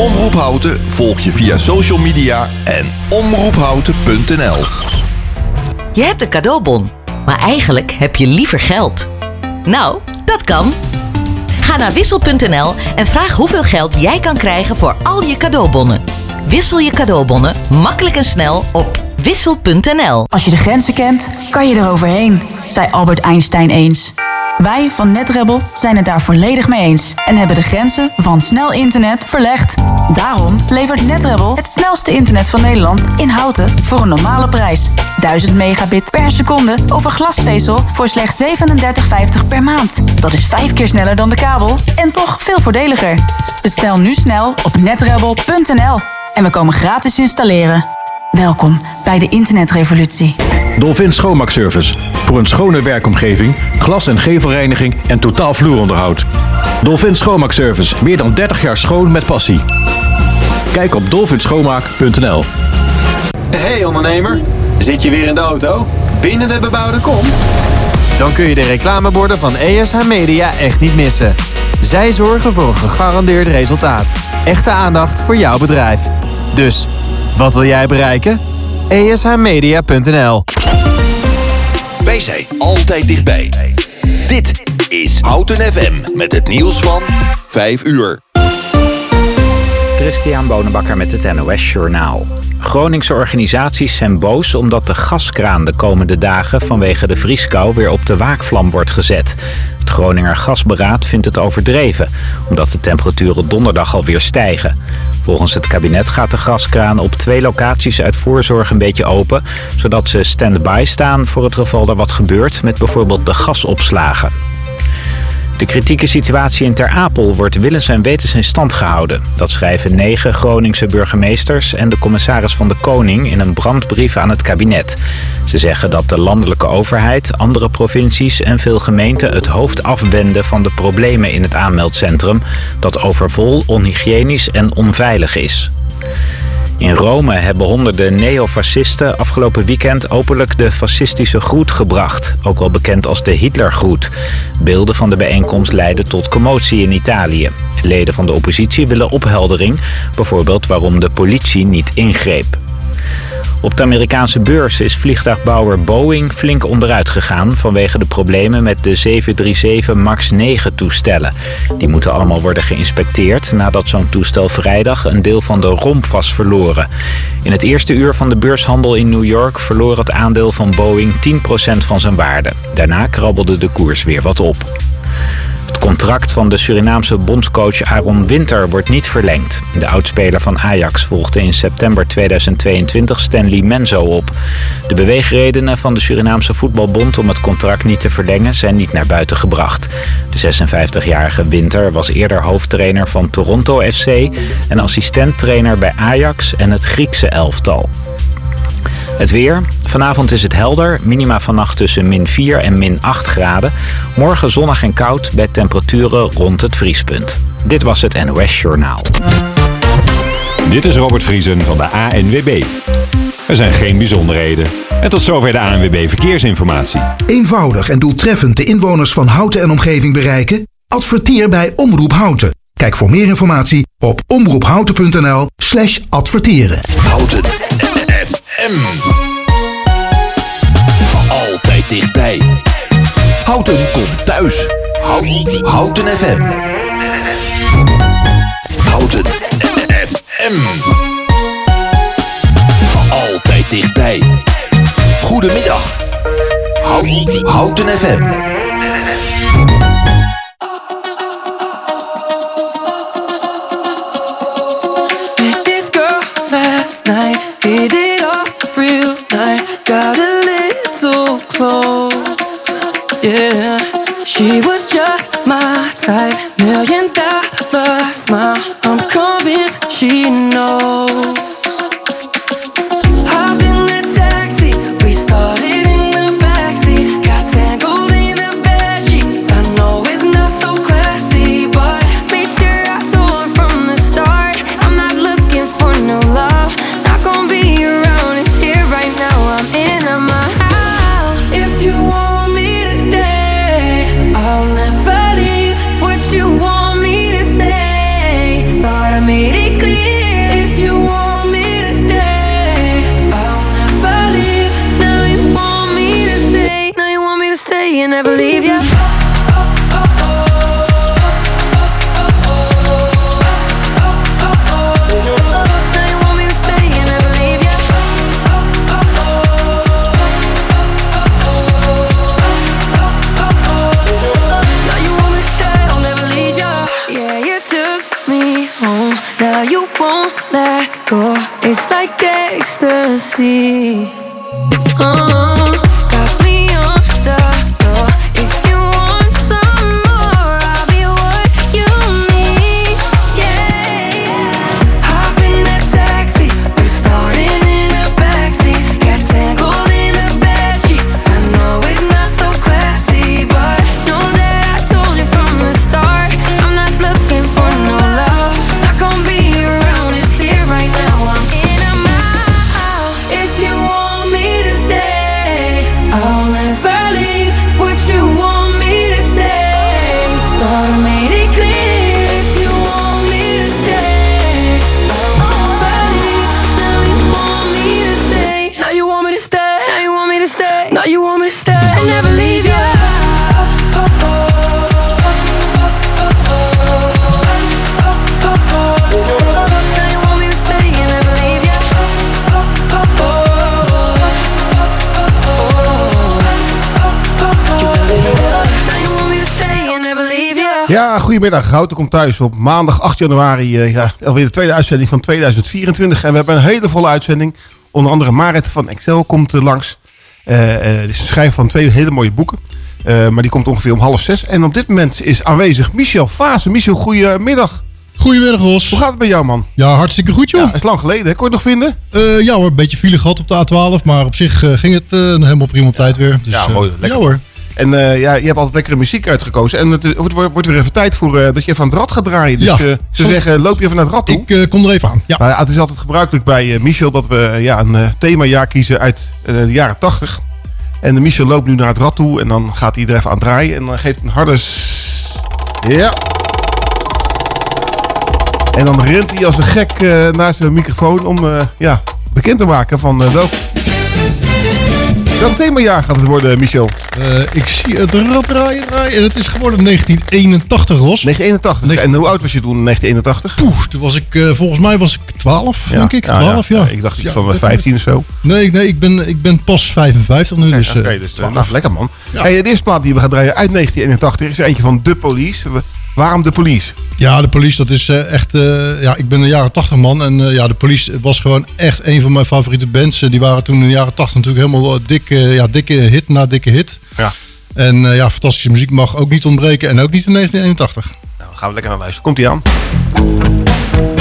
Omroep Houten volg je via social media en omroephouten.nl. Je hebt een cadeaubon, maar eigenlijk heb je liever geld. Nou, dat kan. Ga naar wissel.nl en vraag hoeveel geld jij kan krijgen voor al je cadeaubonnen. Wissel je cadeaubonnen makkelijk en snel op wissel.nl. Als je de grenzen kent, kan je eroverheen, zei Albert Einstein eens. Wij van NetRebel zijn het daar volledig mee eens en hebben de grenzen van snel internet verlegd. Daarom levert NetRebel het snelste internet van Nederland in houten voor een normale prijs. 1000 megabit per seconde over glasvezel voor slechts 37,50 per maand. Dat is vijf keer sneller dan de kabel en toch veel voordeliger. Bestel nu snel op netrebel.nl en we komen gratis installeren. Welkom bij de internetrevolutie. Dolphin Schoonmaakservice. Voor een schone werkomgeving, glas- en gevelreiniging en totaal vloeronderhoud. Dolphin Schoonmaakservice. Meer dan 30 jaar schoon met passie. Kijk op dolphinschoonmaak.nl Hey ondernemer, zit je weer in de auto? Binnen de bebouwde kom? Dan kun je de reclameborden van ESH Media echt niet missen. Zij zorgen voor een gegarandeerd resultaat. Echte aandacht voor jouw bedrijf. Dus, wat wil jij bereiken? ESHmedia.nl Wij zijn altijd dichtbij. Dit is Houten FM met het nieuws van 5 uur. Christian Bonenbakker met het NOS Journaal. Groningse organisaties zijn boos omdat de gaskraan de komende dagen vanwege de vrieskou weer op de waakvlam wordt gezet. Het Groninger Gasberaad vindt het overdreven, omdat de temperaturen donderdag alweer stijgen. Volgens het kabinet gaat de gaskraan op twee locaties uit voorzorg een beetje open, zodat ze stand-by staan voor het geval er wat gebeurt met bijvoorbeeld de gasopslagen. De kritieke situatie in Ter Apel wordt willens en wetens in stand gehouden. Dat schrijven negen Groningse burgemeesters en de commissaris van de Koning in een brandbrief aan het kabinet. Ze zeggen dat de landelijke overheid, andere provincies en veel gemeenten het hoofd afwenden van de problemen in het aanmeldcentrum, dat overvol, onhygiënisch en onveilig is. In Rome hebben honderden neofascisten afgelopen weekend openlijk de fascistische groet gebracht, ook wel bekend als de Hitlergroet. Beelden van de bijeenkomst leidden tot commotie in Italië. Leden van de oppositie willen opheldering, bijvoorbeeld waarom de politie niet ingreep. Op de Amerikaanse beurs is vliegtuigbouwer Boeing flink onderuit gegaan vanwege de problemen met de 737 MAX 9 toestellen. Die moeten allemaal worden geïnspecteerd nadat zo'n toestel vrijdag een deel van de romp was verloren. In het eerste uur van de beurshandel in New York verloor het aandeel van Boeing 10% van zijn waarde. Daarna krabbelde de koers weer wat op. Het contract van de Surinaamse bondscoach Aaron Winter wordt niet verlengd. De oudspeler van Ajax volgde in september 2022 Stanley Menzo op. De beweegredenen van de Surinaamse voetbalbond om het contract niet te verlengen zijn niet naar buiten gebracht. De 56-jarige Winter was eerder hoofdtrainer van Toronto FC en assistenttrainer bij Ajax en het Griekse elftal. Het weer. Vanavond is het helder. Minima vannacht tussen min 4 en min 8 graden. Morgen zonnig en koud bij temperaturen rond het vriespunt. Dit was het NOS Journaal. Dit is Robert Vriesen van de ANWB. Er zijn geen bijzonderheden. En tot zover de ANWB Verkeersinformatie. Eenvoudig en doeltreffend de inwoners van Houten en omgeving bereiken? Adverteer bij Omroep Houten. Kijk voor meer informatie op omroephouten.nl slash adverteren. Houten FM. Altijd dichtbij. Houten komt thuis. Houten, FM. Houten FM. Altijd dichtbij. Goedemiddag. Houten FM. Night, hit it off real nice. Got a little close, yeah. She was just my type, million dollar smile. I'm convinced she knows. Goedemiddag. Houten komt thuis op maandag 8 januari. eh, ja, alweer de tweede uitzending van 2024. En we hebben een hele volle uitzending. Onder andere Marit van Excel komt eh, langs. Eh eh, is schrijver van twee hele mooie boeken. Maar die komt ongeveer om half zes. En op dit moment is aanwezig Michel Fase. Michel, goedemiddag. Goedemiddag, Ros. Hoe gaat het met jou, man? Ja, hartstikke goed, joh. Ja, is lang geleden. hè? Kon je het nog vinden? Ja hoor, een beetje file gehad op de A12, maar op zich ging het eh, helemaal prima op tijd weer. Dus, Ja, mooi, lekker. Ja hoor. En eh, ja, je hebt altijd lekkere muziek uitgekozen. En het, wordt, wordt weer even tijd voor eh, dat je even aan het rad gaat draaien. Dus Ja. eh, ze zeggen, loop je even naar het rad toe. Ik kom er even aan. Ja. Nou ja, het is altijd gebruikelijk bij Michel dat we ja, een themajaar kiezen uit de jaren 80. En de Michel loopt nu naar het rad toe en dan gaat hij er even aan draaien. En dan geeft een harde... Ja. En dan rent hij als een gek naar zijn microfoon om ja, bekend te maken van welk... Welk themajaar gaat het worden, Michel? Eh, ik zie het rad draaien, draaien en het is geworden 1981, Ros. 1981. En hoe oud was je toen in 1981? Poeh, toen was ik, eh, volgens mij was ik 12, denk ik. 12, ja. Ik dacht Ja, van dat- 15 of zo. Nee, nee ik, ben, ik ben pas 55 nu, dus, eh, dus eh, 12. nou, lekker man. Ja. Hey, de eerste plaat die we gaan draaien uit 1981 is eentje van The Police. We- Waarom The Police? Ja, de police, dat is eh, echt. eh, ja, ik ben een jaren 80 man. En eh, ja, de police was gewoon echt een van mijn favoriete bands. Die waren toen in de jaren 80 natuurlijk helemaal dik, eh, ja, dikke hit na dikke hit. Ja. En ja, fantastische muziek mag ook niet ontbreken. En ook niet in 1981. Nou, gaan we lekker naar luisteren. Komt ie aan.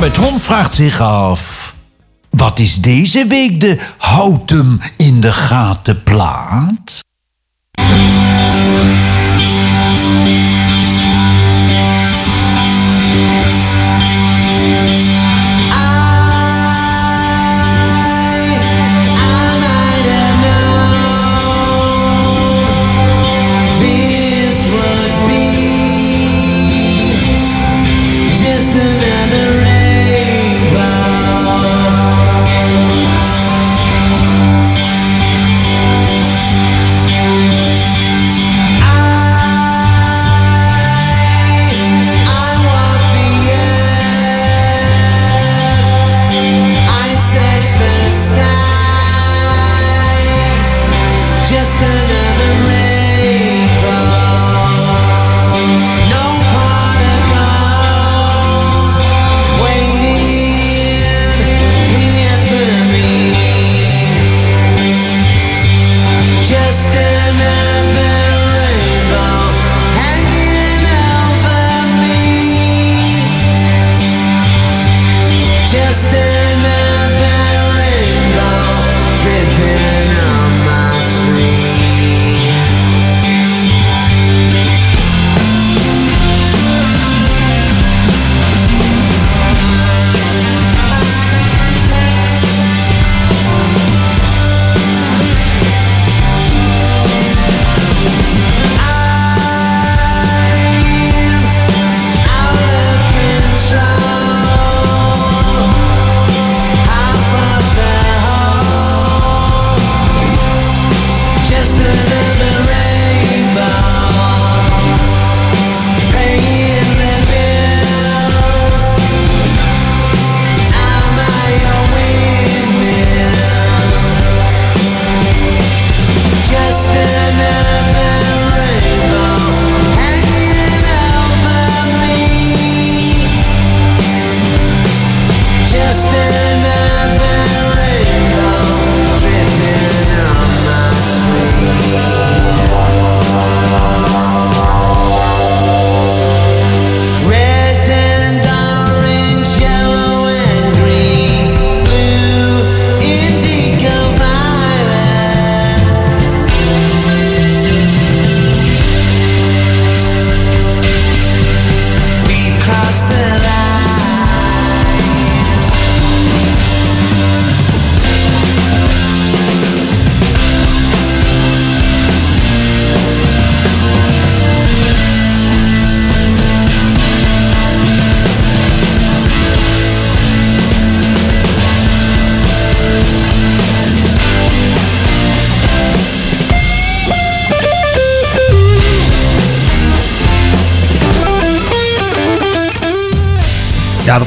Man Hond vraagt zich af... Wat is deze week de houten in de gaten plaat?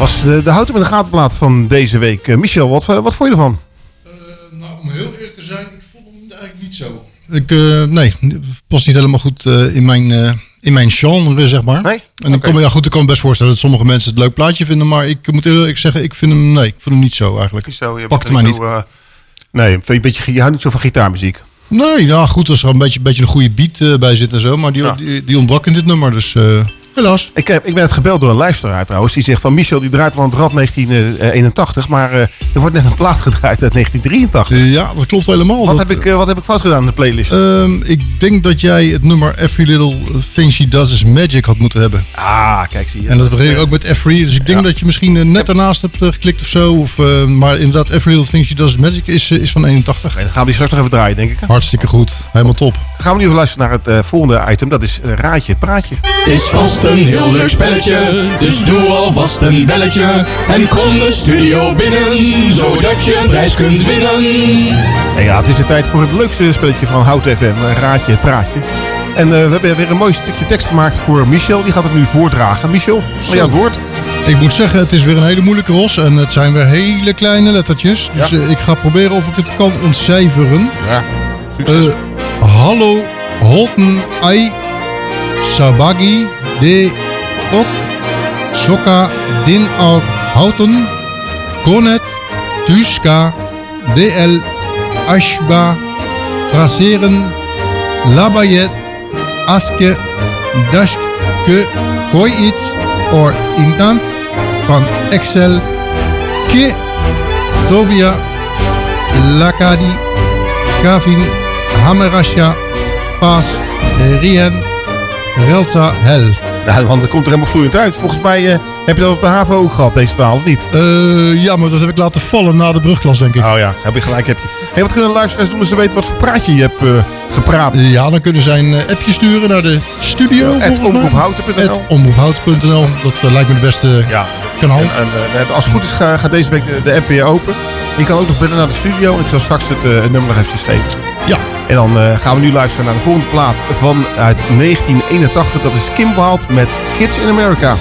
Was de, de houten met de gatenplaat van deze week. Eh, Michel, wat, wat vond je ervan? Om heel eerlijk te zijn, ik vond hem eigenlijk niet zo. Ik, eh, nee, het past niet helemaal goed eh, in, mijn, eh, in mijn genre, zeg maar. Nee? En ik kan, me, ja, goed, ik kan me best voorstellen dat sommige mensen het leuk plaatje vinden. Maar ik moet eerlijk zeggen, ik vind hem, nee, ik vind hem niet zo eigenlijk. Zo, je bent mij niet zo, eh, nee, je, een beetje, je houdt niet zo van gitaarmuziek. Nee, nou goed, als er een beetje, beetje een goede beat eh, bij zit en zo. Maar die, die, die ontbrak in dit nummer, dus eh, helaas. Ik, heb, ik ben het gebeld door een luisteraar trouwens. Die zegt van Michel, die draait wel een rad 1981. Maar eh, er wordt net een plaat gedraaid uit 1983. ja, dat klopt helemaal. Wat, Dat- heb ik, eh, wat heb ik fout gedaan in de playlist? Ehm, ik denk dat jij het nummer Every Little Thing She Does Is Magic had moeten hebben. Ah, kijk, zie je. En dat begreep ik ook met Every. Dus ik denk dat je misschien eh, net daarnaast hebt eh, geklikt of zo. Of, eh, maar inderdaad, Every Little Thing She Does Is Magic is, eh, is van 81. dan gaan we die straks nog even draaien, denk ik. hè? Hartstikke goed. Helemaal top. Dan gaan we nu even luisteren naar het eh, volgende item. Dat is eh, Raadje het Praatje. Het is vast een heel leuk spelletje, dus doe alvast een belletje. En kom de studio binnen, zodat je een prijs kunt winnen. Nou ja, het is de tijd voor het leukste spelletje van Hout FM. eh, Raadje het Praatje. En eh, we hebben weer een mooi stukje tekst gemaakt voor Michel. Die gaat het nu voordragen. Michel, aan jou het woord. Ik moet zeggen, het is weer een hele moeilijke ros. En het zijn weer hele kleine lettertjes. Dus Ja. ik ga proberen of ik het kan ontcijferen. Ja, Eh, hallo, Holten, Ai, Sabagi, De, Ok, Soka, Din, Al, Houten, Konet, Tuska, DL, Ashba, Braseren, Labayet, Aske, Dashke, Koit, or Intant, van Excel, Ke, Sovia, Lakadi, Gavin, Hamerasha, Paas, Rien, Relta, Hel. Ja, want dat komt er helemaal vloeiend uit. Volgens mij eh, heb je dat op de HAVO ook gehad, deze taal, of niet? Eh, ja, maar dat heb ik laten vallen na de brugklas, denk ik. Oh ja, heb je gelijk. Heb je. Hey, wat kunnen luisteraars doen als ze weten wat voor praatje je hebt eh, gepraat? Ja, dan kunnen zij een appje sturen naar de studio. Ja, omroephouten.nl. Omroephouten.nl. Dat lijkt me de beste Ja. kanaal. En, en, we hebben, als het goed is, ga- gaat deze week de, de app weer open. Je kan ook nog bellen naar de studio. Ik zal straks het, nummer nog eventjes geven. Ja. En dan eh, gaan we nu luisteren naar de volgende plaat van uit 1981. Dat is Kim met Kids in America.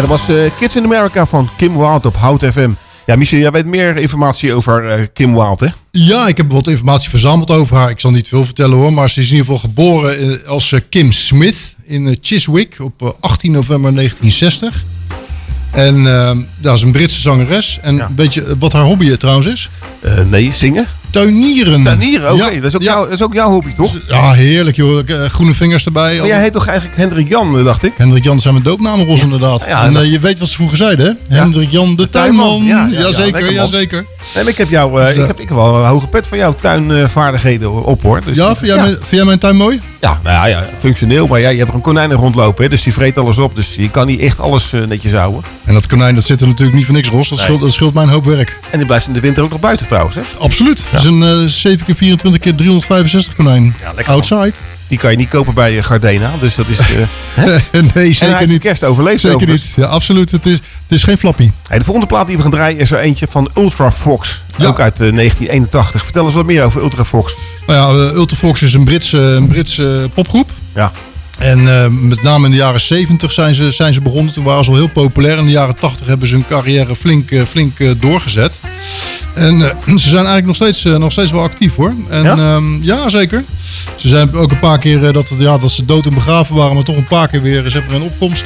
Ja, dat was eh, Kids in America van Kim Wilde op Hout FM. Ja, Michel, jij weet meer informatie over eh, Kim Wilde, hè? Ja, ik heb wat informatie verzameld over haar. Ik zal niet veel vertellen hoor, maar ze is in ieder geval geboren eh, als Kim Smith in Chiswick op eh, 18 november 1960. En eh, dat is een Britse zangeres. En een beetje eh, wat haar hobby trouwens is? nee, zingen? Tuinieren. Tuinieren, oké. Ja. Dat, is ook jouw- dat is ook jouw hobby, toch? Ja, heerlijk joh. Eh, Groene vingers erbij. Maar jij heet toch eigenlijk Hendrik Jan, eh, dacht ik? Hendrik Jan zijn mijn doopnamen, Ros, inderdaad. Ja, en eh, je weet wat ze vroeger zeiden, hè? Hendrik Jan de, tuinman. Ja, ja, ja, jazeker, jazeker. Nee, maar ik heb, jou, eh, ik heb ik heb wel een hoge pet van jouw tuinvaardigheden op, hoor. Dus, Ja, vind jij, Mijn, vind jij mijn tuin mooi? Ja, nou ja, ja, functioneel. Maar ja, je hebt er een konijn in rondlopen, hè, dus die vreet alles op. Dus je kan niet echt alles eh, netjes houden. En dat konijn dat zit er natuurlijk niet voor niks, Ros. Dat, Nee. scheelt, dat scheelt mij een hoop werk. En die blijft in de winter ook nog buiten trouwens, hè? Absoluut. Dat is een eh 7 keer 24 keer 365 konijn. lekker, man. Die kan je niet kopen bij eh, Gardena. Dus dat is... eh, nee, En hij zeker niet. kerst overleefd Zeker overigens. niet. Ja, absoluut. Het is, het is geen flappie. Hey, de volgende plaat die we gaan draaien is er eentje van Ultra Fox. Ook uit eh, 1981. Vertel eens wat meer over Ultra Fox. Nou ja, eh, Ultrafox is een Britse, een Britse popgroep. Ja. En eh, met name in de jaren 70 zijn ze, zijn ze begonnen. Toen waren ze al heel populair. In de jaren 80 hebben ze hun carrière flink, eh, flink eh, doorgezet. En ze zijn eigenlijk nog steeds, nog steeds wel actief hoor. En, Ja? ja? ja, zeker. Ze zijn ook een paar keer dat, het, ja, dat ze dood en begraven waren, maar toch een paar keer weer zeg maar, in opkomst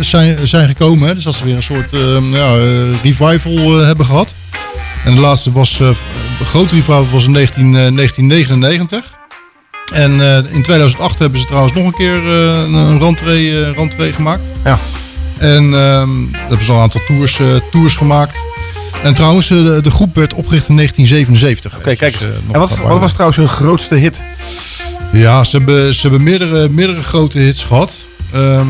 zijn, zijn gekomen. Hè. Dus dat ze weer een soort eh, ja, revival hebben gehad. En de laatste was, grote revival was in 19, eh, 1999. En eh, in 2008 hebben ze trouwens nog een keer eh, een, rentree, eh, rentree gemaakt. Ja. En ehm hebben ze al een aantal tours, tours gemaakt. En trouwens, de, de groep werd opgericht in 1977. Oké, kijk. Dus, en wat, was trouwens hun grootste hit? Ja, ze hebben, ze hebben meerdere, meerdere grote hits gehad. Ehm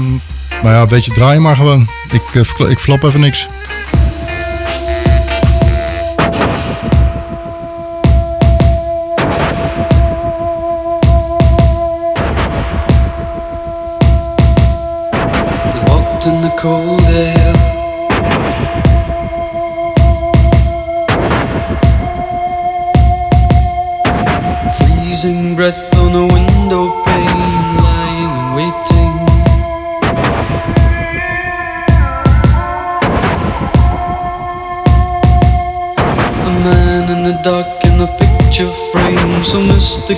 nou ja, weet je, draai maar gewoon. Ik, ik flap even niks.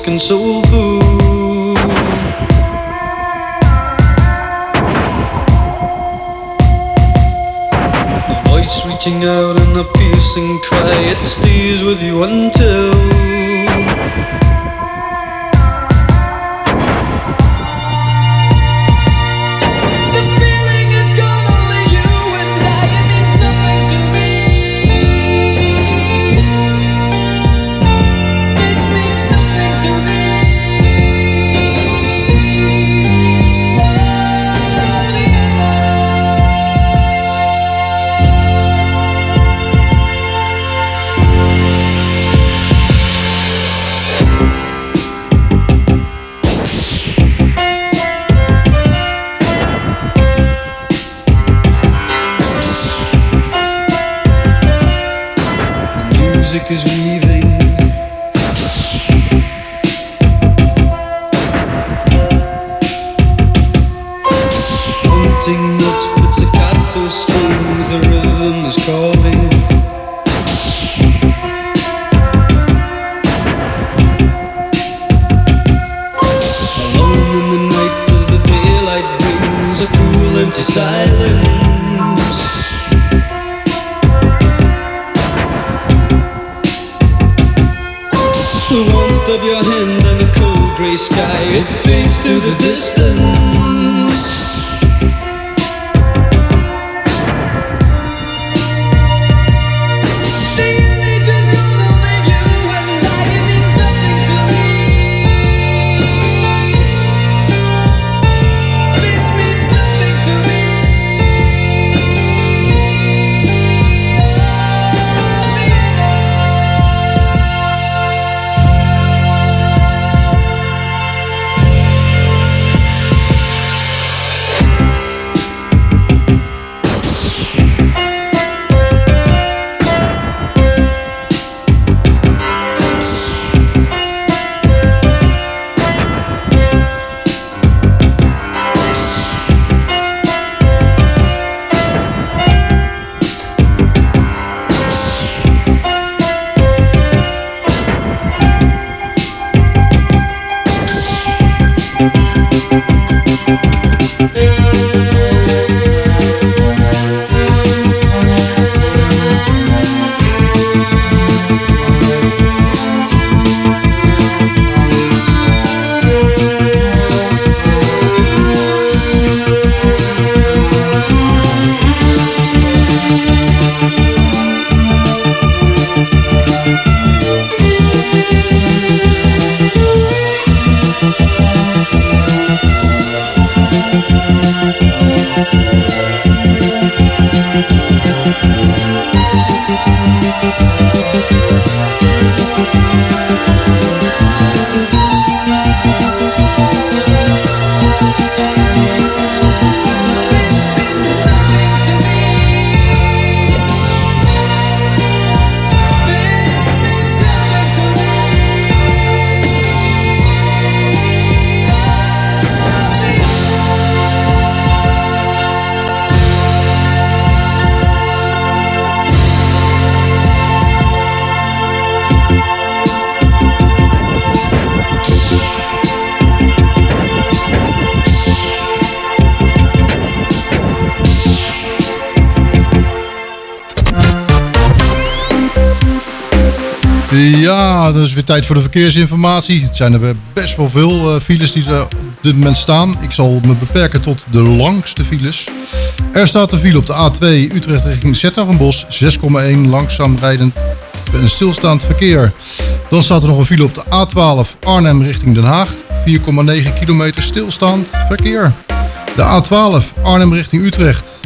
And soulful. A voice reaching out in a piercing cry, it stays with you until. tijd voor de verkeersinformatie. Het zijn er best wel veel eh, files die er op dit moment staan. Ik zal me beperken tot de langste files. Er staat een file op de A2 Utrecht richting Zettarenbos. 6,1 langzaam rijdend en stilstaand verkeer. Dan staat er nog een file op de A12 Arnhem richting Den Haag. 4,9 kilometer stilstaand verkeer. De A12 Arnhem richting Utrecht.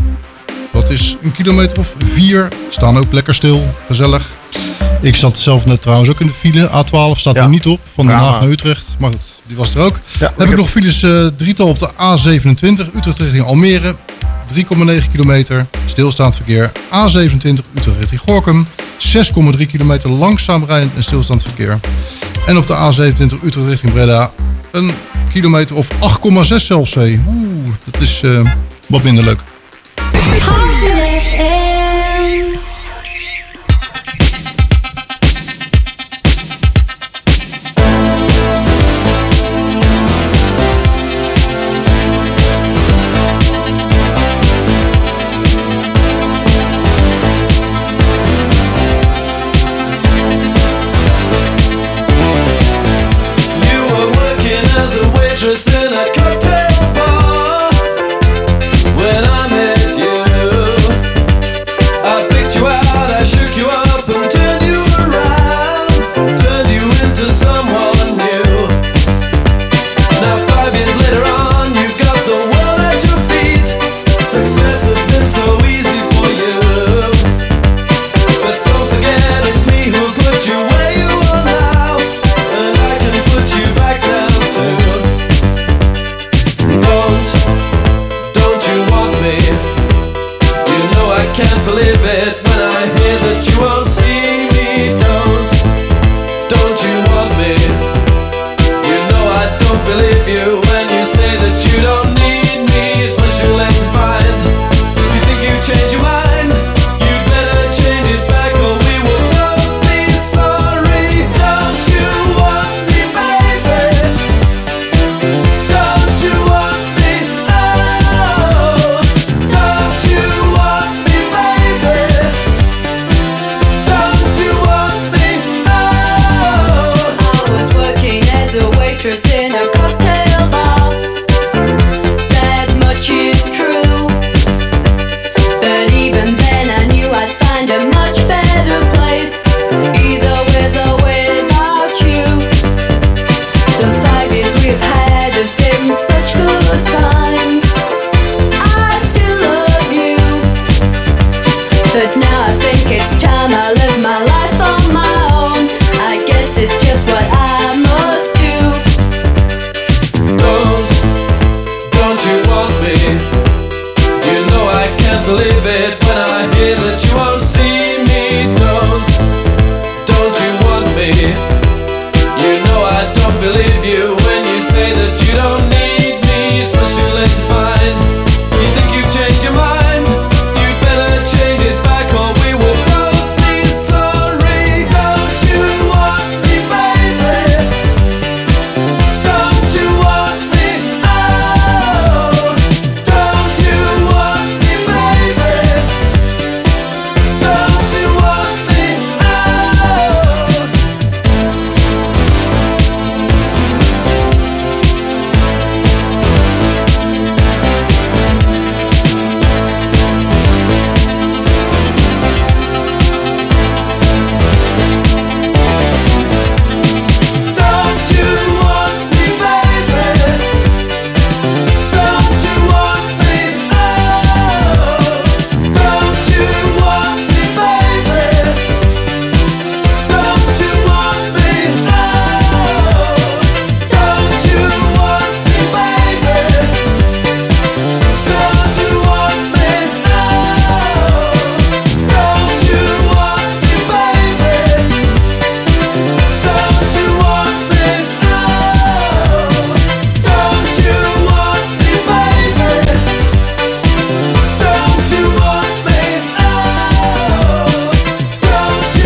Dat is een kilometer of vier. Staan ook lekker stil. Gezellig. Ik zat zelf net trouwens ook in de file. A12 staat er niet op, van Den Haag naar Utrecht. Maar goed, die was er ook. Dan heb ik nog files uh, drietal op de A27, Utrecht richting Almere. 3,9 kilometer, stilstaand verkeer. A27 Utrecht richting Gorkum. 6,3 kilometer langzaam rijdend en stilstaand verkeer. En op de A27 Utrecht richting Breda een kilometer of 8,6 zelfs. Oeh, dat is eh, wat minder leuk.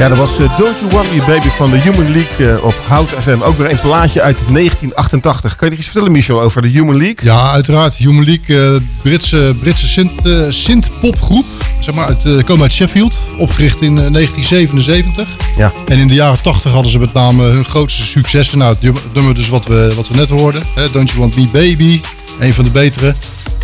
Ja, dat was eh, Don't You Want Me Baby van de Human League eh, op Hout FM. Ook weer een plaatje uit 1988. Kan je iets vertellen, Michel, over de Human League? Ja, uiteraard. Human League, eh, Britse, Britse synth, synth popgroep Zeg maar, uit, komen uit Sheffield. Opgericht in 1977. Ja. En in de jaren 80 hadden ze met name hun grootste successen. Nou, het nummer dus wat we, wat we net hoorden. Hè? Don't You Want Me Baby. Een van de betere.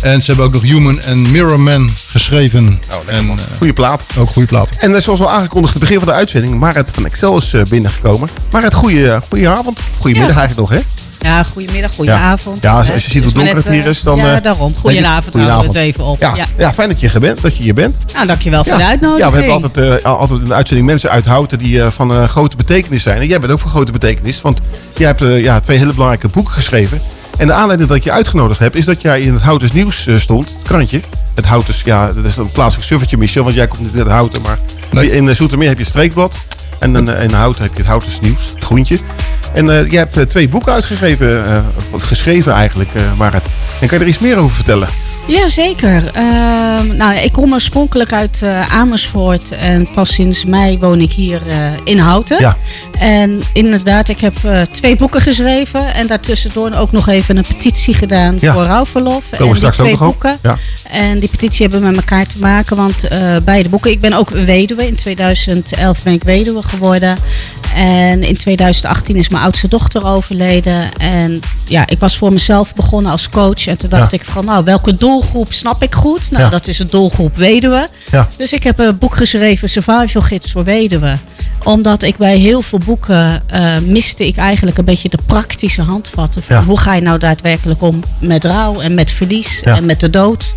En ze hebben ook nog Human en Mirror Man geschreven. en, eh, Goeie plaat. Ook goede plaat. En zoals al aangekondigd, het begin van de uitzending, Marit van Excel is eh, binnengekomen. Marit, goeie, eh, goeie avond. Goedemiddag Ja. eigenlijk nog, hè? Ja, goedemiddag, goedenavond. Ja, als Hè, je ziet hoe donker het hier is, dan... Ja, daarom. Goedenavond, houden we het even op. Ja, Ja. ja. fijn dat je, hier bent, dat je hier bent. Nou, dankjewel voor de Ja, uitnodiging. Ja, we hebben altijd, altijd in de uitzending mensen uit Houten die van eh, grote betekenis zijn. En jij bent ook van grote betekenis, want jij hebt ja, twee hele belangrijke boeken geschreven. En de aanleiding dat ik je uitgenodigd heb, is dat jij in het Houtens Nieuws stond, het krantje. Het Houtens, ja, dat is een plaatselijk suffertje, Michel, want jij komt niet uit Houten. Maar in eh, Zoetermeer heb je het Streekblad. En dan, eh, in Houten heb je het Houtens Nieuws, het groentje. En eh, jij hebt twee boeken uitgegeven, of geschreven eigenlijk, eh Marit. En kan je er iets meer over vertellen? Jazeker. Ehm nou, ik kom oorspronkelijk uit eh, Amersfoort en pas sinds mei woon ik hier eh, in Houten. Ja. En inderdaad, ik heb eh, twee boeken geschreven en daartussendoor ook nog even een petitie gedaan Ja. voor rouwverlof. Komen we en die straks ook twee boeken. Ja. En die petitie hebben met elkaar te maken, want beide boeken. Ik ben ook een weduwe. In 2011 ben ik weduwe geworden. En in 2018 is mijn oudste dochter overleden. En ja, ik was voor mezelf begonnen als coach. En toen dacht Ja. ik van, nou, welke doelgroep snap ik goed? Nou, Ja. dat is de doelgroep weduwe. Ja. Dus ik heb een boek geschreven, Survival Gids voor Weduwen. Omdat ik bij heel veel boeken eh, miste ik eigenlijk een beetje de praktische handvatten. Van Ja. Hoe ga je nou daadwerkelijk om met rouw en met verlies Ja. en met de dood?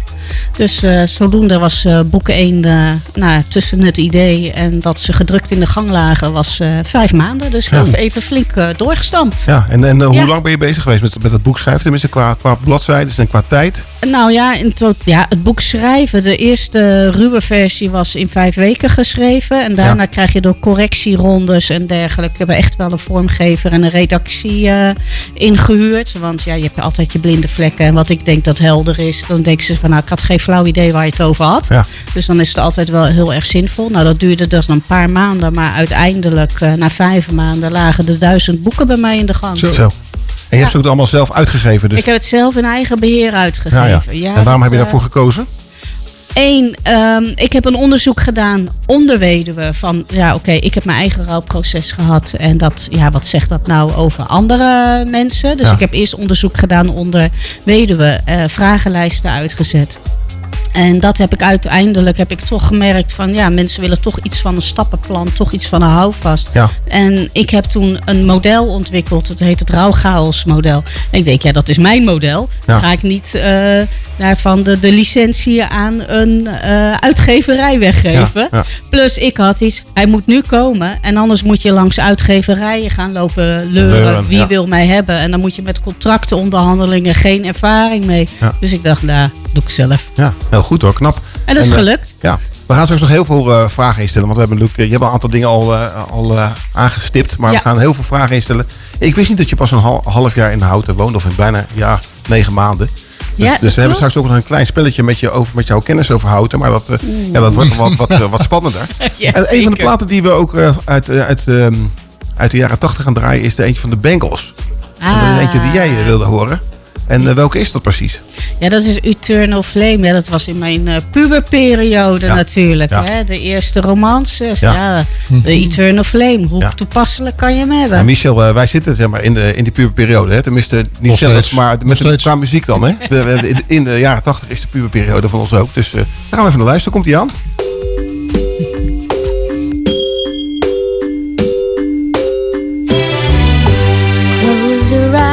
Dus eh, zodoende was eh, boek 1 eh, nou, tussen het idee en dat ze gedrukt in de gang lagen, was eh, vijf maanden. Dus Ja. even flink doorgestampt. Ja, en, en hoe lang ben je bezig geweest met, met het boek schrijven? Tenminste, qua, qua bladzijden en qua tijd? Nou ja, in tot, ja, het boek schrijven. De eerste ruwe versie was in vijf weken geschreven. En daarna krijg je door correctierondes en dergelijke. We hebben echt wel een vormgever en een redactie eh, ingehuurd. Want ja, je hebt altijd je blinde vlekken. En wat ik denk dat helder is, dan denken ze van nou, ik had geen flauw idee waar je het over had. Ja. Dus dan is het altijd wel heel erg zinvol. Nou, dat duurde dus een paar maanden. Maar uiteindelijk, eh, na vijf maanden, lagen er duizend boeken bij mij in de gang. Zo. En je hebt ze ook allemaal zelf uitgegeven. Dus. Ik heb het zelf in eigen beheer uitgegeven. ja, en waarom dat, heb je eh, daarvoor gekozen? Eén, ehm, ik heb een onderzoek gedaan onder weduwen. Van ja, oké, ik heb mijn eigen rouwproces gehad. En dat, ja, wat zegt dat nou over andere mensen? Dus Ja. ik heb eerst onderzoek gedaan onder weduwen, eh, vragenlijsten uitgezet. En dat heb ik uiteindelijk heb ik toch gemerkt van ja, mensen willen toch iets van een stappenplan, toch iets van een houvast. Ja. En ik heb toen een model ontwikkeld, het heet het rouwchaos model. En ik denk, ja, dat is mijn model. Ja. Ga ik niet eh, daarvan de, de licentie aan een eh, uitgeverij weggeven. Ja. Plus ik had iets, hij moet nu komen. En anders moet je langs uitgeverijen gaan lopen leuren. Leuren, Wie wil mij hebben? En dan moet je met contractenonderhandelingen geen ervaring mee. Ja. Dus ik dacht, nou, doe ik zelf. Ja, heel goed hoor, knap. En dat is eh, gelukt. ja. We gaan straks nog heel veel eh, vragen instellen. Want we hebben natuurlijk, eh, je hebt een aantal dingen al, al aangestipt. Maar Ja. we gaan heel veel vragen instellen. Ik wist niet dat je pas een hal- half jaar in Houten woont. Of in bijna ja, negen maanden. Dus, Ja, dus we hebben straks ook nog een klein spelletje met, je over, met jouw kennis over Houten. Maar dat, ja, dat wordt wat, wat, wat spannender. Ja, en een van de platen die we ook uit, uit, ehm, uit de jaren tachtig gaan draaien... is de eentje van de Bengals. En dat is eentje die jij wilde horen. En eh, welke is dat precies? Ja, dat is Eternal Flame. Ja, dat was in mijn eh, puberperiode Ja. natuurlijk. Ja. Hè? De eerste romances. Ja. Ja. de Eternal Flame. Hoe Ja. toepasselijk kan je hem hebben? Ja, Michel, eh, wij zitten zeg maar, in, de, in die puberperiode. Hè? Tenminste, niet steeds. maar met de, qua muziek dan. Hè? We- we- in, in de jaren 80 is de puberperiode van ons ook. Dus eh, daar gaan we even naar luisteren. Komt die aan? Close your eyes,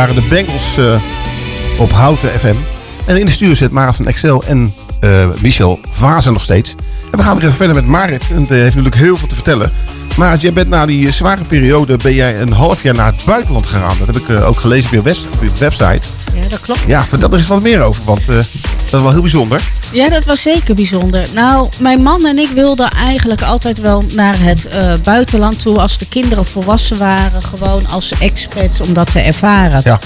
waren de Bengals eh, op Houten FM. En in de studio zit Marat van Excel en eh, Michel Vazen nog steeds. En we gaan weer even verder met Marit. En die heeft natuurlijk heel veel te vertellen. Marit, jij bent na die eh, zware periode ben jij een half jaar naar het buitenland gegaan. Dat heb ik ook gelezen op je, webs- op je website. Ja, dat klopt. Ja, vertel er eens wat meer over, want dat is wel heel bijzonder. Ja, dat was zeker bijzonder. Nou, mijn man en ik wilden eigenlijk altijd wel naar het eh, buitenland toe als de kinderen volwassen waren, gewoon als expats om dat te ervaren. Ja.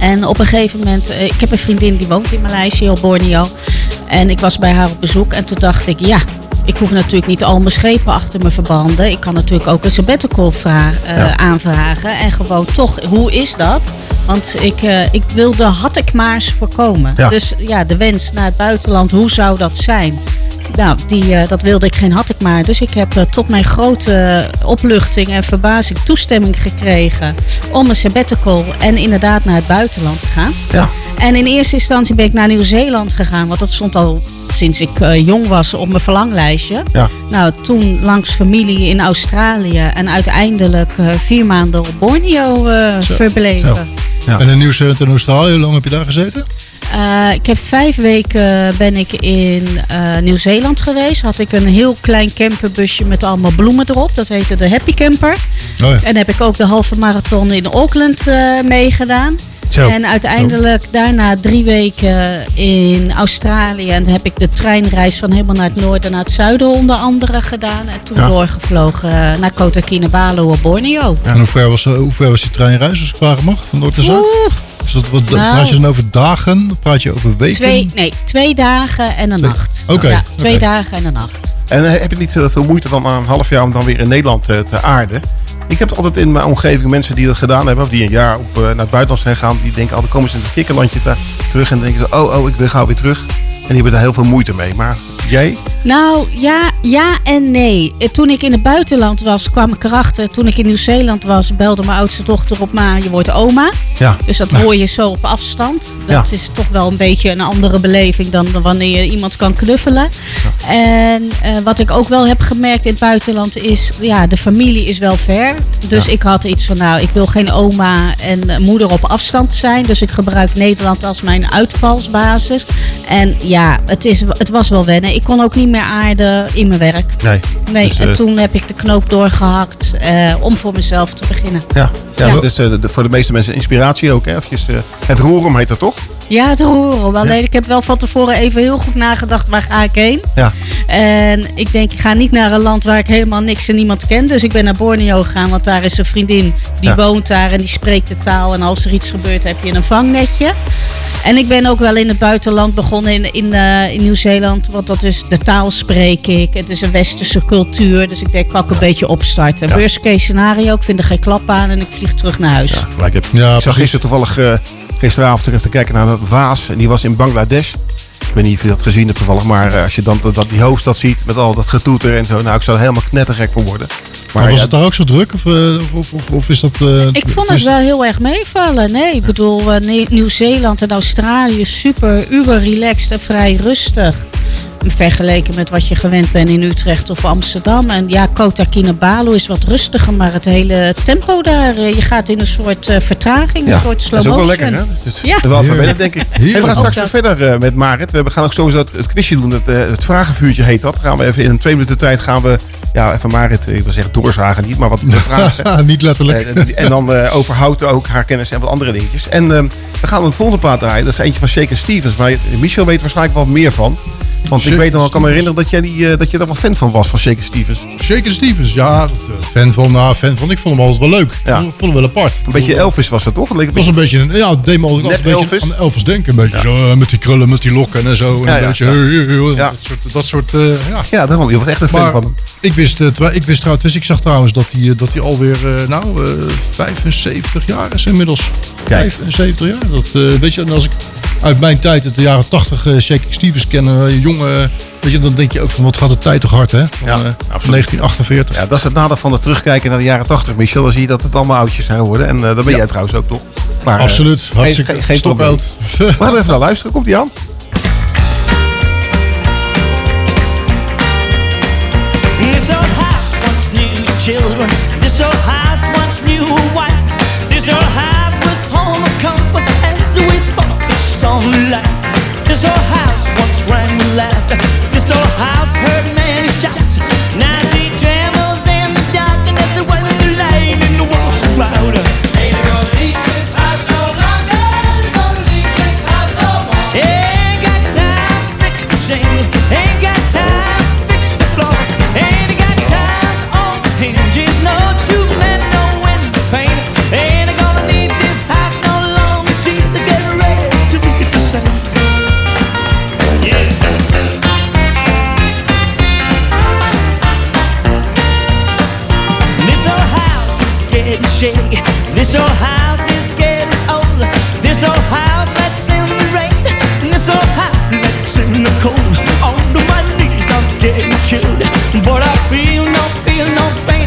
En op een gegeven moment, eh, ik heb een vriendin die woont in Maleisië op Borneo. En ik was bij haar op bezoek en toen dacht ik, ja, ik hoef natuurlijk niet al mijn schepen achter me verbanden. Ik kan natuurlijk ook een sabbatical eh, aanvragen. En gewoon toch, hoe is dat? Want ik, eh, ik wilde, had ik maar eens voorkomen. Ja. Dus ja, de wens naar het buitenland, hoe zou dat zijn? Nou, die, eh, dat wilde ik geen had ik maar. Dus ik heb tot mijn grote opluchting en verbazing toestemming gekregen om een sabbatical en inderdaad naar het buitenland te gaan. Ja. En in eerste instantie ben ik naar Nieuw-Zeeland gegaan, want dat stond al sinds ik eh, jong was op mijn verlanglijstje. Ja. Nou, toen langs familie in Australië en uiteindelijk eh, vier maanden op Borneo eh, Zo. verbleven. En in Nieuw-Zeeland en Australië, hoe lang heb je daar gezeten? Eh, ik heb vijf weken ben ik in eh, Nieuw-Zeeland geweest. Had ik een heel klein camperbusje met allemaal bloemen erop. Dat heette de Happy Camper. Oh ja. En heb ik ook de halve marathon in Auckland eh, meegedaan. Zo. En uiteindelijk daarna drie weken in Australië. En heb ik de treinreis van helemaal naar het noorden naar het zuiden onder andere gedaan. En toen Ja. doorgevlogen eh, naar Kota Kinabalu op Borneo. En hoe ver, was, eh, hoe ver was die treinreis, als ik vragen mag, van noord naar zuid? Dat, wat, Nou. praat je dan over dagen? Praat je over weken? Twee, nee, twee dagen en een nacht. Oké, Ja, twee dagen en een nacht. En eh, heb je niet eh, veel moeite dan na een half jaar om dan weer in Nederland eh, te aarden? Ik heb altijd in mijn omgeving mensen die dat gedaan hebben, of die een jaar op, eh, naar het buitenland zijn gegaan, die denken altijd komen ze in het kikkerlandje terug en dan denken ze, oh, oh, ik wil gauw weer terug. En die hebben daar heel veel moeite mee. Maar jij? Nou, ja, ja en nee. Eh, Toen ik in het buitenland was, kwam ik erachter. Toen ik in Nieuw-Zeeland was, belde mijn oudste dochter op ma, je wordt oma. Ja. Dus dat hoor je zo op afstand. Dat Ja. is toch wel een beetje een andere beleving dan wanneer je iemand kan knuffelen. En eh, wat ik ook wel heb gemerkt in het buitenland is, ja, de familie is wel ver. Dus ik had iets van, nou, ik wil geen oma en eh, moeder op afstand zijn. Dus ik gebruik Nederland als mijn uitvalsbasis. En ja, het, is, het was wel wennen. Ik kon ook niet meer aarden in mijn werk. Nee. Nee, Dus, en eh, toen heb ik de knoop doorgehakt eh, om voor mezelf te beginnen. Ja, ja, Ja. dat is eh, de- voor de meeste mensen inspiratie ook. Hè? Eventjes, eh, het roerom heet dat toch? Ja, het roeren. Alleen ik heb wel van tevoren even heel goed nagedacht waar ga ik heen. Ja. En ik denk, ik ga niet naar een land waar ik helemaal niks en niemand ken. Dus ik ben naar Borneo gegaan, want daar is een vriendin die Ja. woont daar en die spreekt de taal. En als er iets gebeurt, heb je een vangnetje. En ik ben ook wel in het buitenland begonnen in, in, eh, in Nieuw-Zeeland. Want dat is, de taal spreek ik. Het is een westerse cultuur. Dus ik denk, kan ik een beetje opstarten. Ja. Worst case scenario, ik vind er geen klap aan en ik vlieg terug naar huis. Gelijk heb. ik zag gisteren toevallig eh, gisteravond terug te kijken naar de Waas. En die was in Bangladesh. Ik weet niet of je dat gezien hebt toevallig, maar eh, als je dan dat, die hoofdstad ziet met al dat getoeter en zo, nou ik zou er helemaal knettergek voor worden. Maar was ja, het daar ook zo druk? Of, eh, of, of, of is dat... eh, Ik vond het wel heel erg meevallen. Nee, ik bedoel, Nieuw-Zeeland en Australië super, uber relaxed en vrij rustig. Vergeleken met wat je gewend bent in Utrecht of Amsterdam. En ja, Kota Kinabalu is wat rustiger, maar het hele tempo daar, eh, je gaat in een soort eh, vertraging, een soort slow dat is ook wel motion. lekker, hè? Dus ja. Wel vervelend, denk ik. Hey, we gaan straks weer dat. verder eh, met Marit. We gaan ook sowieso het, het quizje doen. Het, het vragenvuurtje heet dat. Gaan we even in een twee minuten tijd gaan we, ja, even Marit, ik wil zeggen doorzagen niet, maar wat de vragen. niet letterlijk. En, en dan eh over Houten ook, haar kennis en wat andere dingetjes. En eh, we gaan een volgende plaat draaien. Dat is eentje van Shaken Stevens. Maar Michel weet waarschijnlijk wel meer van. Want ik weet nog, ik kan me herinneren dat, jij die, eh, dat je daar wel fan van was, van Shaken Stevens. Shaken Stevens, ja. eh, Fan van, nou, fan van. Ik vond hem altijd wel leuk. Ik vond, hem wel apart. Een beetje Elvis was dat toch? Het was een beetje, een, ja, deed me altijd Net een beetje Elvis? aan Elvis denken. Een beetje zo, eh, met die krullen, met die lokken en zo. En Ja, een ja, beetje, ja. Ja. dat soort, dat soort ja. Ja, daarom. Je was echt een fan Maar van hem. Ik wist, ik wist trouwens, dus ik zag trouwens dat hij, dat hij alweer, nou, eh 75 jaar is inmiddels. 75 jaar. Dat, weet je, en als ik uit mijn tijd, uit de jaren 80, eh Shaking Stevens ken, eh, jongen, weet je, dan denk je ook van, wat gaat de tijd toch hard, hè? Van, Ja, eh, absoluut. 1948. Ja, dat is het nadeel van het terugkijken naar de jaren 80, Michel. Dan zie je dat het allemaal oudjes zijn geworden. En eh dat ben jij trouwens ook, toch? Maar, eh, Absoluut. Hartstikke geen, geen stokoud. probleem. We gaan er even naar luisteren. Komt die aan? This old house once knew children. This old house once knew a wife. This old house was home of comfort as we fought the storm light. This old house laughter. This old house is getting old. This old house that's in the rain. This old house lets in the cold. Under my knees, I'm getting chilled. But I feel no, feel no pain.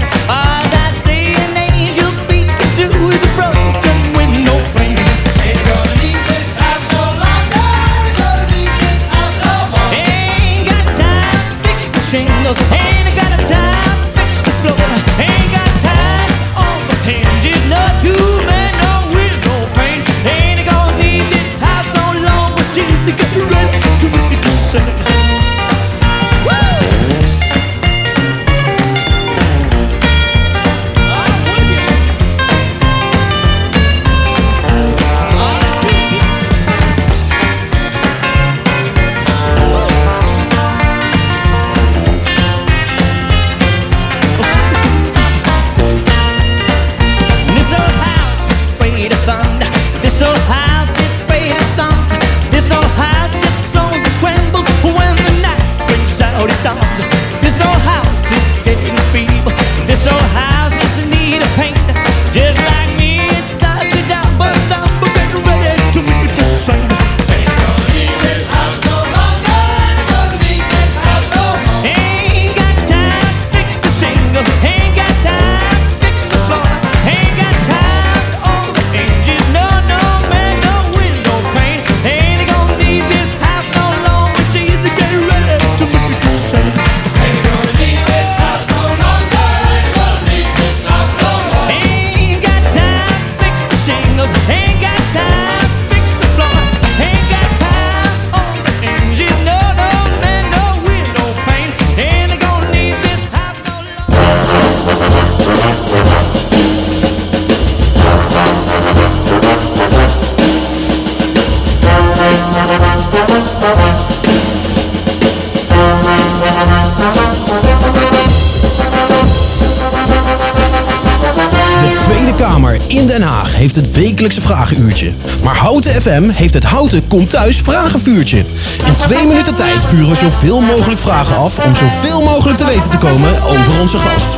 FM heeft het Houten Komt Thuis vragenvuurtje. In twee minuten tijd vuren we zoveel mogelijk vragen af om zoveel mogelijk te weten te komen over onze gast.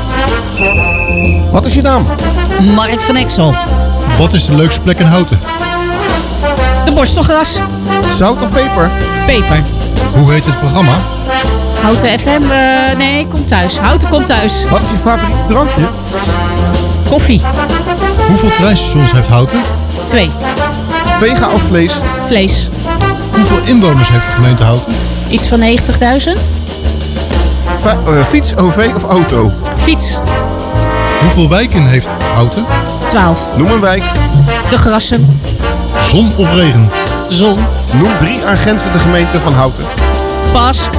Wat is je naam? Marit van Exel. Wat is de leukste plek in Houten? De borstelgras. Zout of peper? Peper. Hoe heet het programma? Houten FM, eh, nee, kom thuis. Houten komt thuis. Wat is je favoriete drankje? Koffie. Hoeveel treinstations heeft Houten? Twee. Vega of vlees? Vlees. Hoeveel inwoners heeft de gemeente Houten? Iets van 90.000. Va- eh, fiets, OV of auto? Fiets. Hoeveel wijken heeft Houten? 12. Noem een wijk. De grassen. Zon of regen? Zon. Noem drie aangrenzende gemeenten van Houten. Pas.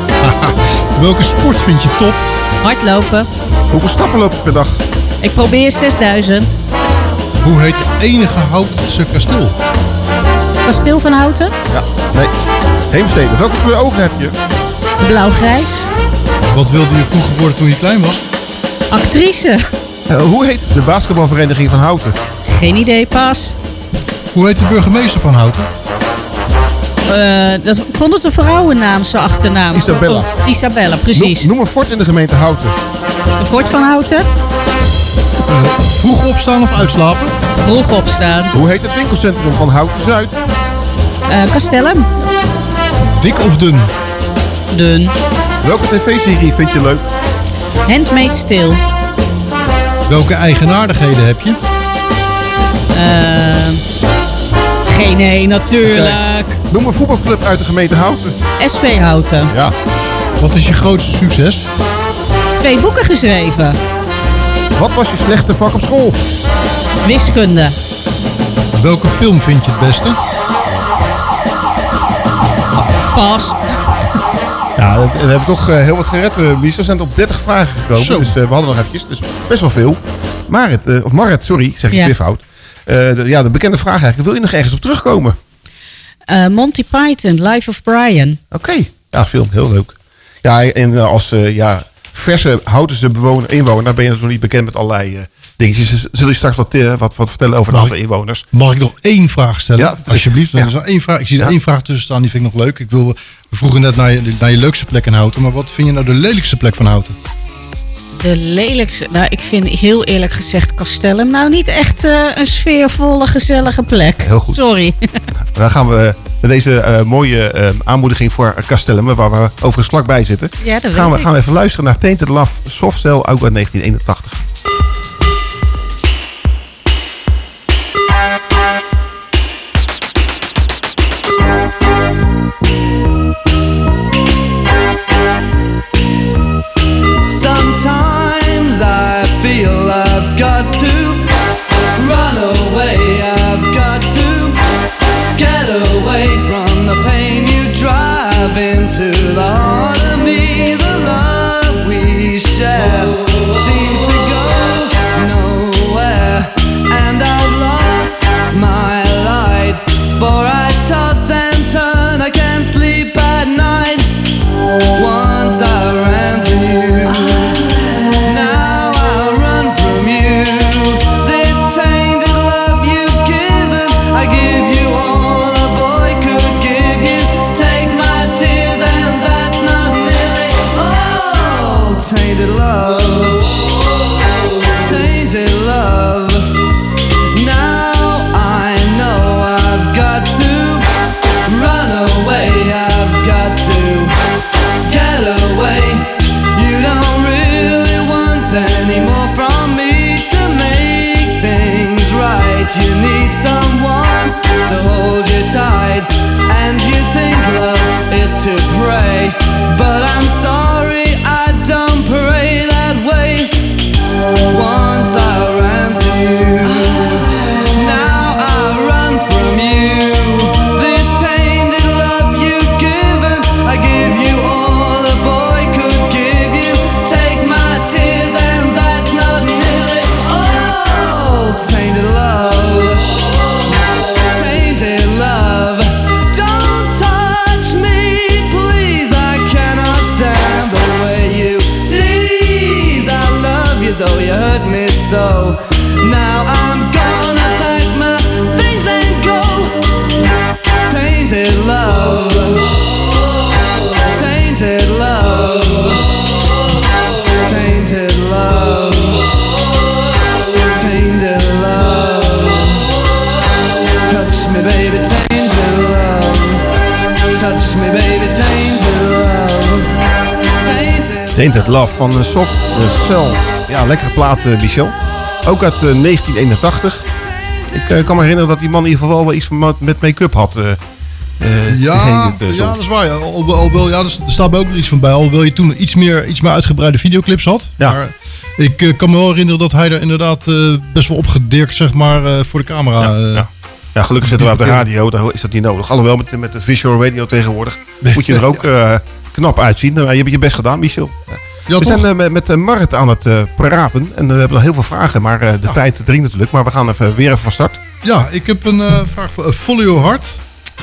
Welke sport vind je top? Hardlopen. Hoeveel stappen loop je per dag? Ik probeer 6000. Hoe heet het enige Houtense kasteel? Kasteel van Houten. Ja, nee. Heemstede, welke kleur ogen heb je? Blauw-grijs. Wat wilde je vroeger worden toen je klein was? Actrice. Eh, hoe heet de basketbalvereniging van Houten? Geen idee, pas. Hoe heet de burgemeester van Houten? Eh, dat, ik vond het een vrouwennaam, zo achternaam. Isabella. Oh, Isabella, precies. Noem, noem een fort in de gemeente Houten. De Fort van Houten. Eh, vroeg opstaan of uitslapen? Vroeg opstaan. Hoe heet het winkelcentrum van Houten Zuid? Eh Castellum. Dik of dun? Dun. Welke tv-serie vind je leuk? Handmade stil. Welke eigenaardigheden heb je? Eh, geen nee, natuurlijk. Noem een voetbalclub uit de gemeente Houten. SV Houten. Ja. Wat is je grootste succes? Twee boeken geschreven. Wat was je slechtste vak op school? Wiskunde. Welke film vind je het beste? Pas. Ja, we hebben toch eh, heel wat gered, eh, Mies. We zijn op 30 vragen gekomen. Zo. Dus eh, we hadden nog eventjes. Dus best wel veel. Marit, eh, of Marit, sorry, zeg ik Ja. weer fout. Eh, de, ja, de bekende vraag eigenlijk. Wil je nog ergens op terugkomen? Eh, Monty Python, Life of Brian. Oké. Ja, film. Heel leuk. Ja, en eh, als eh, ja, verse Houtense bewoner, inwoner ben je nog niet bekend met allerlei eh dingetjes. Zullen je straks wat, eh, wat, wat vertellen over de andere inwoners? Mag ik nog één vraag stellen? Ja, Alsjeblieft. ja. Er is nog één vraag. Ik zie er Ja. één vraag tussen staan, die vind ik nog leuk. Ik wil, we vroegen net naar je, naar je leukste plek in Houten. Maar wat vind je nou de lelijkste plek van Houten? De lelijkste. Nou, ik vind heel eerlijk gezegd Castellum nou niet echt eh, een sfeervolle, gezellige plek. Heel goed. Sorry. Dan gaan we met deze eh, mooie eh, aanmoediging voor Castellum, waar we overigens vlakbij zitten, Ja, dat gaan, we, ik. gaan we even luisteren naar Tainted Love Softcell ook uit 1981. Thank you. To hold you tight, and you think love is to pray. But I'm sorry, Tainted. Love van eh, Soft eh, Cell. Ja, lekkere plaat, eh, Michel. Ook uit eh, 1981. Ik kan me herinneren dat die man in ieder geval wel iets met make-up had. Ja, ja, dat is waar. Ja. Al, al, wel- ja, er staat mij ook nog iets van bij. Alhoewel je toen iets meer, iets meer uitgebreide videoclips had. Maar ik kan me wel herinneren dat hij er inderdaad best wel opgedirkt zeg maar, voor de camera. eh, Ja, gelukkig zitten we op de radio, daar is dat niet nodig. Alhoewel, met, met de visual radio tegenwoordig moet je er ook knap uitzien. Je hebt je best gedaan, Michel. Ja, we zijn eh, met, met eh, Marit aan het eh, praten en we hebben nog heel veel vragen. Maar eh, de tijd dringt natuurlijk. Maar we gaan even, weer even van start. Ja, ik heb een eh, vraag voor uh, Follow Your Heart.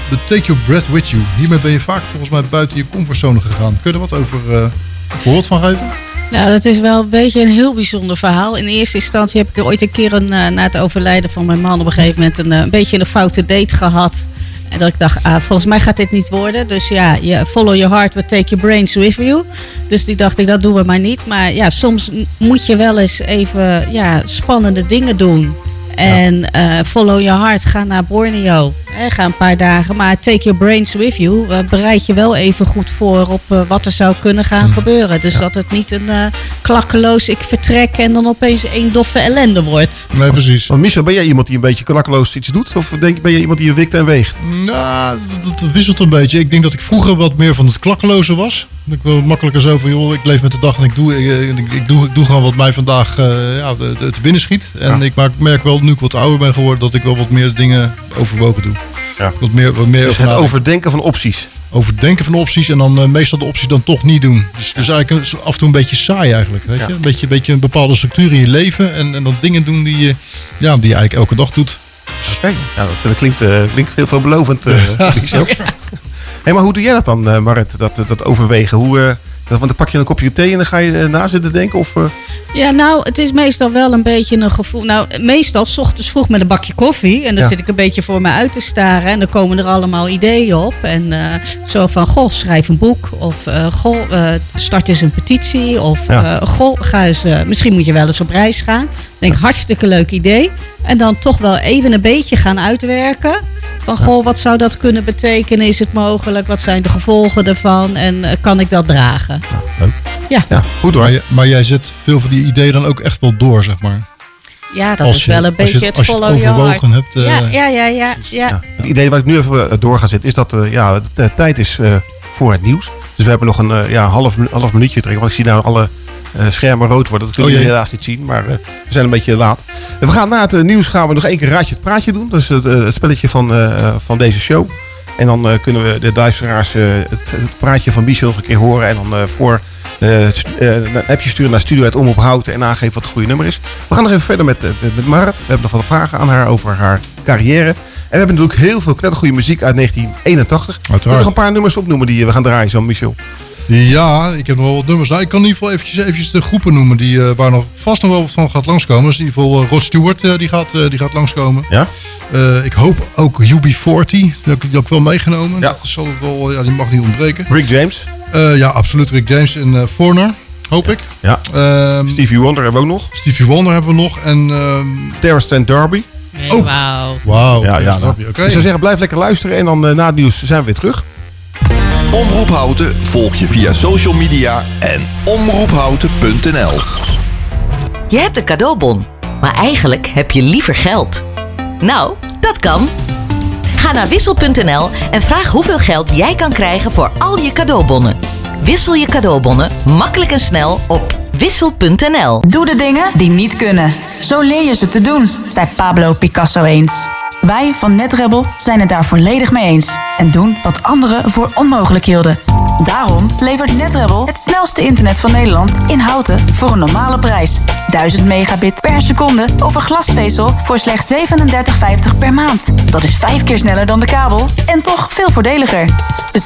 The Take Your Breath With You. Hiermee ben je vaak volgens mij buiten je comfortzone gegaan. Kun je er wat over eh, een voorbeeld van geven? Nou, dat is wel een beetje een heel bijzonder verhaal. In eerste instantie heb ik er ooit een keer een, na het overlijden van mijn man op een gegeven moment een, een beetje een foute date gehad. En dat ik dacht, ah, volgens mij gaat dit niet worden. Dus ja, je follow your heart, but take your brains with you. Dus die dacht ik, dat doen we maar niet. Maar ja, soms moet je wel eens even ja, spannende dingen doen. En eh, follow your heart, ga naar Borneo. Hè, ga een paar dagen, maar take your brains with you. Eh, bereid je wel even goed voor op eh, wat er zou kunnen gaan gebeuren. Dus dat het niet een eh, klakkeloos ik vertrek en dan opeens één doffe ellende wordt. Nee, precies. Want Michel, ben jij iemand die een beetje klakkeloos iets doet? Of denk, ben je iemand die je wikt en weegt? Nou, dat, dat wisselt een beetje. Ik denk dat ik vroeger wat meer van het klakkeloze was. Ik wel makkelijker zo van, joh, ik leef met de dag en ik doe, ik, ik, ik doe, ik doe gewoon wat mij vandaag eh, ja, te, binnen schiet. En ik maak, merk wel, nu ik wat ouder ben geworden, dat ik wel wat meer dingen overwogen doe. Ja. Wat meer, wat meer Dus het nadenken. overdenken van opties. Overdenken van opties en dan eh, meestal de opties dan toch niet doen. Dus, dus eigenlijk af en toe een beetje saai eigenlijk. Weet je? Een, beetje, een beetje een bepaalde structuur in je leven en, en dan dingen doen die je, ja, die je eigenlijk elke dag doet. Oké, dat, dat klinkt, eh, klinkt heel veelbelovend, eh Michel. Hey, maar hoe doe jij dat dan, eh, Marit, dat, dat overwegen? Hoe, eh, want dan pak je een kopje thee en dan ga je eh, na zitten denken? Of, eh, Ja, nou, het is meestal wel een beetje een gevoel. Nou, meestal s ochtends vroeg met een bakje koffie. En dan Ja. zit ik een beetje voor me uit te staren. En dan komen er allemaal ideeën op. En eh, zo van, goh, schrijf een boek. Of, eh, goh, eh, start eens een petitie. Of, Ja. eh, goh, ga eens, eh, misschien moet je wel eens op reis gaan. Dan denk ik, hartstikke leuk idee. En dan toch wel even een beetje gaan uitwerken. Van, goh, wat zou dat kunnen betekenen? Is het mogelijk? Wat zijn de gevolgen ervan? En eh, kan ik dat dragen? Ja. ja, goed hoor. Maar, je- maar jij zet veel van die ideeën dan ook echt wel door, zeg maar. Ja, dat Als is je- wel een je beetje het- als je het follow overwogen hebt, eh, ja, ja, ja, ja, ja. Het idee waar ik nu even eh, door ga zitten is dat eh, ja, de tijd is eh, voor het nieuws. Dus we hebben nog een ja, half, half minuutje trekken. Want ik zie nou alle schermen rood worden. Dat kunnen Oh, jullie helaas niet zien. Maar eh, we zijn een beetje laat. En we gaan na het eh, nieuws gaan we nog één keer Raadje het Praatje doen. Dus het, eh, het spelletje van, eh, van deze show. En dan eh, kunnen we de luisteraars eh, het, het praatje van Michel nog een keer horen. En dan eh, voor eh, eh, een appje sturen naar Studio om op houten en aangeven wat het goede nummer is. We gaan nog even verder met, eh, met, Marit. We hebben nog wat vragen aan haar over haar carrière. En we hebben natuurlijk heel veel knettergoede muziek uit 1981. Kun je Uiteraard. nog een paar nummers opnoemen die eh, we gaan draaien, zo Michel? Ja, ik heb nog wel wat nummers. Nou, ik kan in ieder geval eventjes, eventjes de groepen noemen die, eh, waar nog vast nog wel wat van gaat langskomen. Dus in ieder geval eh, Rod Stewart eh, die gaat, eh, die gaat langskomen. Ja? Eh, ik hoop ook UB40, die heb ik, die heb ik wel meegenomen. Dat zal het wel, ja, die mag niet ontbreken. Rick James? Eh, ja, absoluut. Rick James en eh Foreigner, hoop ik. Ja. Ehm, Stevie Wonder hebben we ook nog. Stevie Wonder hebben we nog. En, ehm Terrence and Darby. Oh. Wauw. Wauw. Ja, ja, nou. Dus ik zou zeggen, blijf lekker luisteren. En dan na het nieuws zijn we weer terug. Omroep Houten volg je via social media en omroephouten.nl. Je hebt een cadeaubon, maar eigenlijk heb je liever geld. Nou, dat kan. Ga naar wissel.nl en vraag hoeveel geld jij kan krijgen voor al je cadeaubonnen. Wissel je cadeaubonnen makkelijk en snel op wissel.nl. Doe de dingen die niet kunnen. Zo leer je ze te doen, zei Pablo Picasso eens. Wij van NetRebel zijn het daar volledig mee eens. En doen wat anderen voor onmogelijk hielden. Daarom levert NetRebel het snelste internet van Nederland in houten voor een normale prijs. 1000 megabit per seconde over glasvezel voor slechts 37,50 per maand. Dat is vijf keer sneller dan de kabel en toch veel voordeliger.